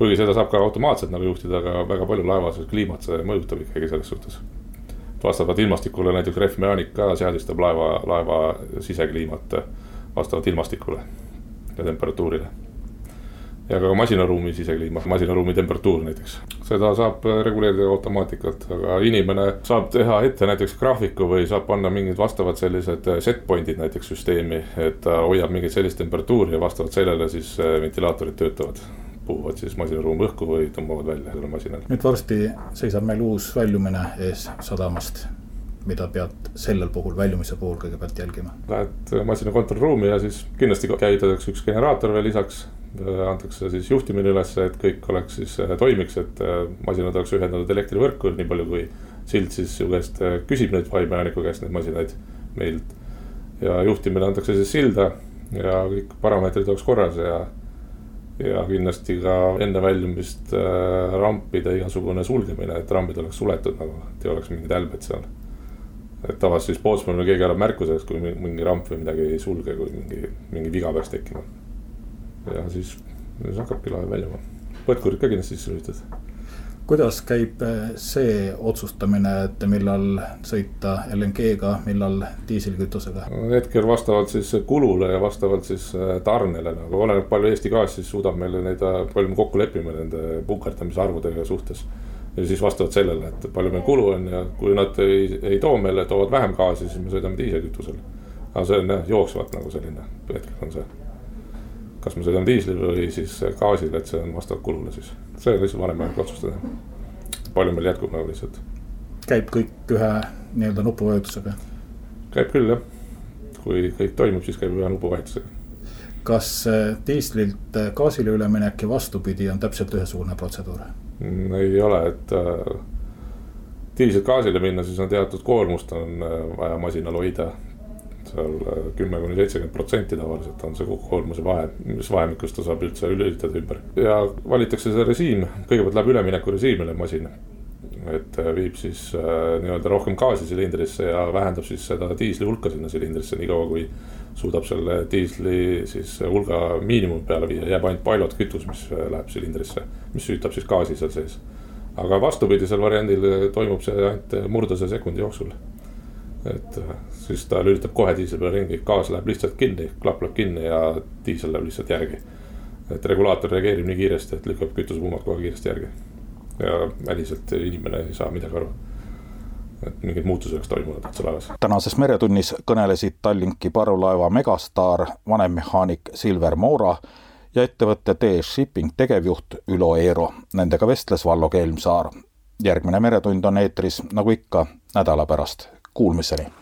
kuigi seda saab ka automaatselt nagu juhtida, aga väga palju laevas kliimat see mõjutab ikkagi selles suhtes. vastavalt ilmastikule näiteks rehvmehaanik ka seadistab laeva, laeva sisekliimat vastavalt ilmastikule ja temperatuurile. Ja ka masinaruumi sisekliima, masinaruumi temperatuur näiteks. seda saab reguleerida automaatikalt, aga inimene saab teha ette näiteks graafiku või saab panna mingid vastavad sellised set point'id näiteks süsteemi, et ta hoiab mingit sellist temperatuuri ja vastavalt sellele siis ventilaatorid töötavad puhuvad siis masinaruumi õhku või tõmbavad välja selle masinale. nüüd varsti seisab meil uus väljumine ees sadamast mida pead sellel puhul, väljumise puhul kõigepealt jälgima? Lähed masina kontrollruumi ja siis kindlasti käivitatakse üks generaator veel lisaks. Antakse siis juhtimine üles, et kõik oleks siis, äh, toimiks, et äh, masinad oleks ühendatud elektrivõrku, nii palju kui sild siis su käest äh, küsib neid vaimehaniku käest neid masinaid meilt. ja juhtimine antakse siis silda ja kõik parameetrid oleks korras ja ja kindlasti ka enne väljumist äh, rampide igasugune sulgemine, et rambid oleks suletud nagu, et ei oleks mingeid hälbed seal. et tavaliselt siis pootsmanile keegi annab märku sellest, kui mingi ramp või midagi ei sulge, kui mingi, mingi viga peaks tekkima. Ja siis, siis hakkabki laev väljuma, põrkurid ka kindlasti sisse lülitatud kuidas käib eh, see otsustamine, et millal sõita LNG-ga, millal diiselkütusega? hetkel vastavalt siis kulule ja vastavalt siis eh, tarnele nagu oleneb, palju Eesti Gaas siis suudab meile neid, eh, palju me kokku lepime nende punkerdamise arvudega suhtes. ja siis vastavalt sellele, et palju meil kulu on ja kui nad ei, ei too meile, toovad vähem gaasi, siis me sõidame diiselkütusel. aga see on jah jooksvalt nagu selline, hetkel on see kas me sõidame diislil või siis gaasil, et see on vastavalt kulule siis. see on lihtsalt vanemaealik otsustada. palju meil jätkub nagu lihtsalt. käib kõik ühe nii-öelda nupuvajutusega? käib küll jah, kui kõik toimub, siis käib ühe nupuvajutusega. kas äh, diislilt äh, gaasile üleminek ja vastupidi on täpselt ühesugune protseduur mm,? ei ole, et äh, diislilt gaasile minna, siis on teatud koormust on äh, vaja masinal hoida seal kümme kuni seitsekümmend protsenti tavaliselt on see koormuse vahe, mis vahemikus ta saab üldse lülitada ümber. ja valitakse see režiim, kõigepealt läheb üleminekurežiimile masin et viib siis äh, nii-öelda rohkem gaasi silindrisse ja vähendab siis seda diisli hulka sinna silindrisse, niikaua kui suudab selle diisli siis hulga miinimumi peale viia, jääb ainult pilot kütus, mis äh, läheb silindrisse, mis süütab siis gaasi seal sees. aga vastupidisel variandil toimub see ainult murdase sekundi jooksul. et äh, siis ta lülitab kohe diisli peale ringi, gaas läheb lihtsalt kinni, klapp läheb kinni ja diisel läheb lihtsalt järgi. et regulaator reageerib nii kiiresti, et lükkab kütusepumbad kohe kiiresti järgi ja väliselt inimene ei saa midagi aru. et mingeid muutusi oleks toimunud laevas. tänases Meretunnis kõnelesid Tallinki parvlaeva Megastar vanemehaanik Silver Moora ja ettevõtte TS Shipping tegevjuht Ülo Eero. Nendega vestles Vallo Kelmsaar. järgmine Meretund on eetris nagu ikka nädala pärast. Kuulmiseni.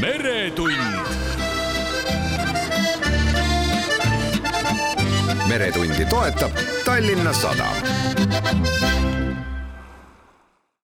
Meretund. Meretundi toetab Tallinna Sadam